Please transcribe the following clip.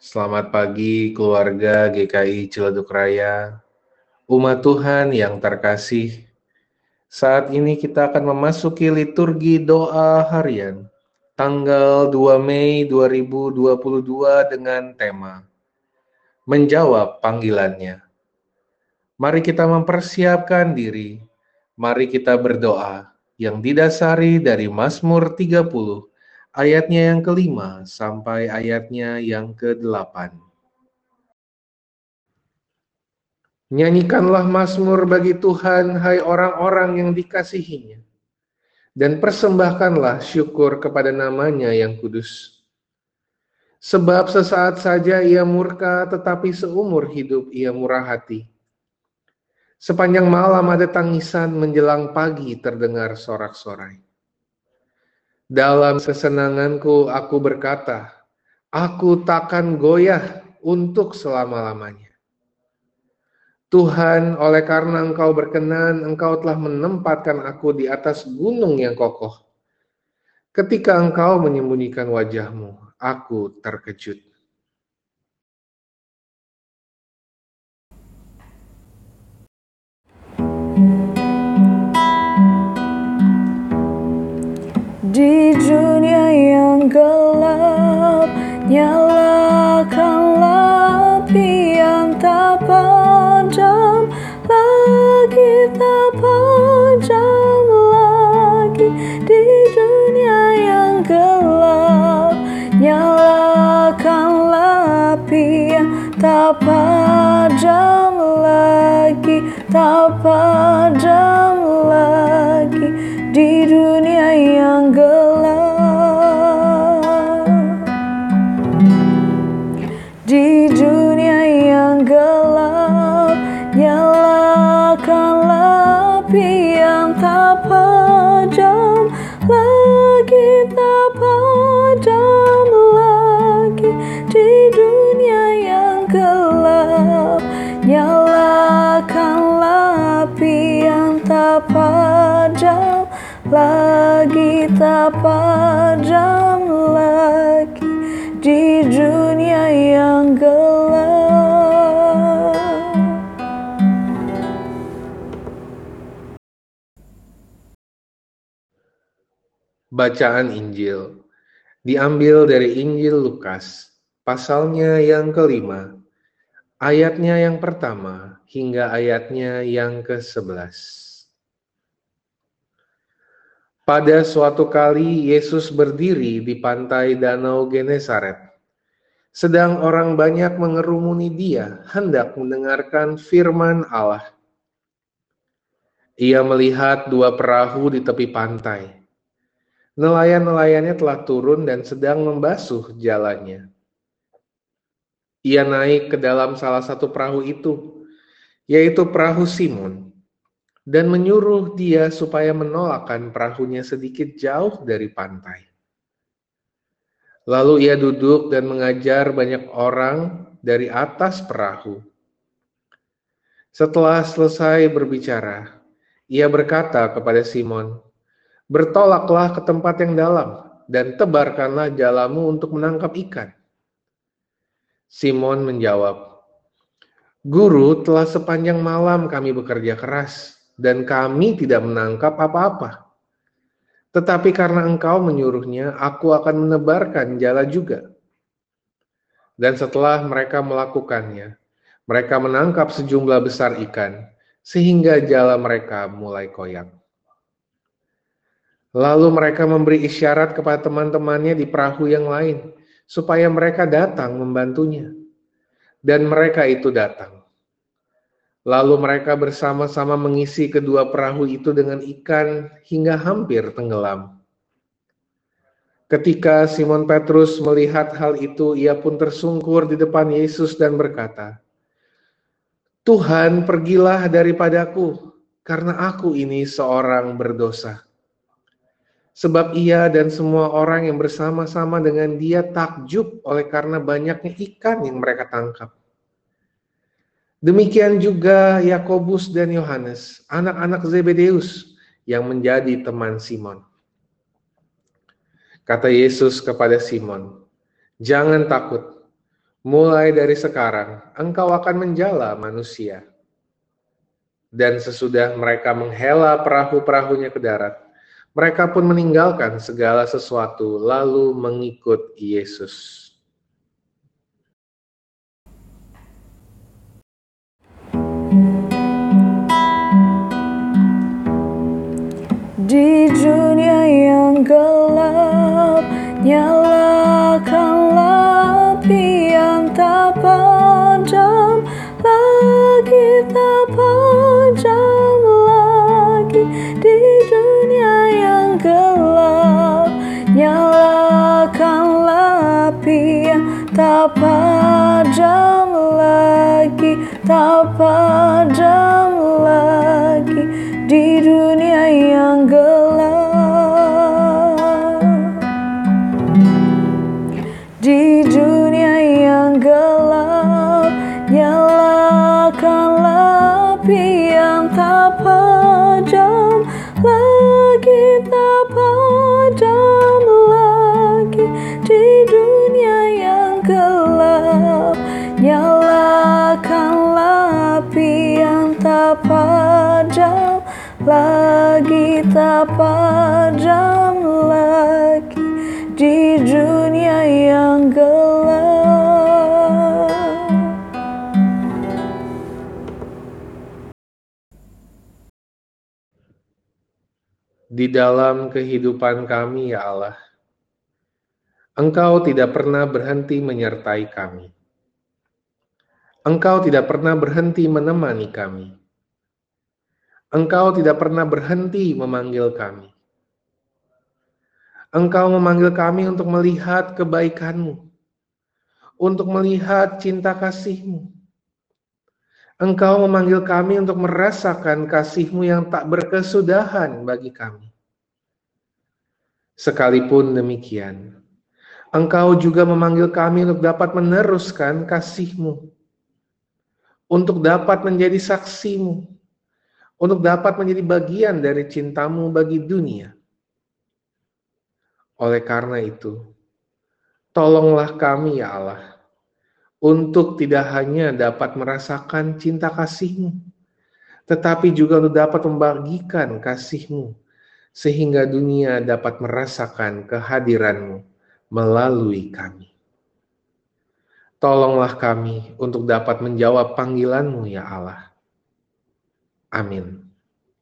Selamat pagi keluarga GKI Ciledug Raya, umat Tuhan yang terkasih. Saat ini kita akan memasuki liturgi doa harian tanggal 2 Mei 2022 dengan tema Menjawab panggilannya. Mari kita mempersiapkan diri, mari kita berdoa yang didasari dari Mazmur 30 ayatnya yang kelima sampai ayatnya yang kedelapan. Nyanyikanlah Mazmur bagi Tuhan, hai orang-orang yang dikasihinya, dan persembahkanlah syukur kepada namanya yang kudus. Sebab sesaat saja ia murka, tetapi seumur hidup ia murah hati. Sepanjang malam ada tangisan menjelang pagi terdengar sorak-sorai. Dalam kesenanganku aku berkata, aku takkan goyah untuk selama-lamanya. Tuhan, oleh karena Engkau berkenan, Engkau telah menempatkan aku di atas gunung yang kokoh. Ketika Engkau menyembunyikan wajahmu, aku terkejut. Nyalakanlah tak padam Lagi tak padam lagi Di dunia yang gelap. Nyalakanlah tak padam lagi Tak padam Bacaan Injil diambil dari Injil Lukas, pasalnya yang kelima, ayatnya yang pertama hingga ayatnya yang ke-11. Pada suatu kali Yesus berdiri di pantai Danau Genesaret. Sedang orang banyak mengerumuni dia hendak mendengarkan firman Allah. Ia melihat dua perahu di tepi pantai. Nelayan-nelayannya telah turun dan sedang membasuh jalannya. Ia naik ke dalam salah satu perahu itu, yaitu perahu Simon, dan menyuruh dia supaya menolakkan perahunya sedikit jauh dari pantai. Lalu ia duduk dan mengajar banyak orang dari atas perahu. Setelah selesai berbicara, ia berkata kepada Simon, "Bertolaklah ke tempat yang dalam dan tebarkanlah jalamu untuk menangkap ikan." Simon menjawab, "Guru, telah sepanjang malam kami bekerja keras dan kami tidak menangkap apa-apa. Tetapi karena engkau menyuruhnya, aku akan menebarkan jala juga. Dan setelah mereka melakukannya, mereka menangkap sejumlah besar ikan, sehingga jala mereka mulai koyak. Lalu mereka memberi isyarat kepada teman-temannya di perahu yang lain, supaya mereka datang membantunya. Dan mereka itu datang. Lalu mereka bersama-sama mengisi kedua perahu itu dengan ikan hingga hampir tenggelam. Ketika Simon Petrus melihat hal itu, ia pun tersungkur di depan Yesus dan berkata, "Tuhan, pergilah daripadaku, karena aku ini seorang berdosa." Sebab ia dan semua orang yang bersama-sama dengan dia takjub oleh karena banyaknya ikan yang mereka tangkap. Demikian juga Yakobus dan Yohanes, anak-anak Zebedeus yang menjadi teman Simon. Kata Yesus kepada Simon, "Jangan takut. Mulai dari sekarang, engkau akan menjala manusia. Dan sesudah mereka menghela perahu-perahunya ke darat, mereka pun meninggalkan segala sesuatu lalu mengikut Yesus. Gelap, nyalakanlah api tak padam lagi, tak padam lagi. Di dunia padam lagi di dunia yang gelap. Di dalam kehidupan kami, ya Allah, Engkau tidak pernah berhenti menyertai kami. Engkau tidak pernah berhenti menemani kami. Engkau tidak pernah berhenti memanggil kami. Engkau memanggil kami untuk melihat kebaikan-Mu, untuk melihat cinta kasih-Mu. Engkau memanggil kami untuk merasakan kasih-Mu yang tak berkesudahan bagi kami. Sekalipun demikian, Engkau juga memanggil kami untuk dapat meneruskan kasih-Mu, untuk dapat menjadi saksi-Mu, untuk dapat menjadi bagian dari cintamu bagi dunia. Oleh karena itu, tolonglah kami ya Allah, untuk tidak hanya dapat merasakan cinta kasih-Mu, tetapi juga untuk dapat membagikan kasih-Mu, sehingga dunia dapat merasakan kehadiran-Mu melalui kami. Tolonglah kami untuk dapat menjawab panggilan-Mu ya Allah. Amin.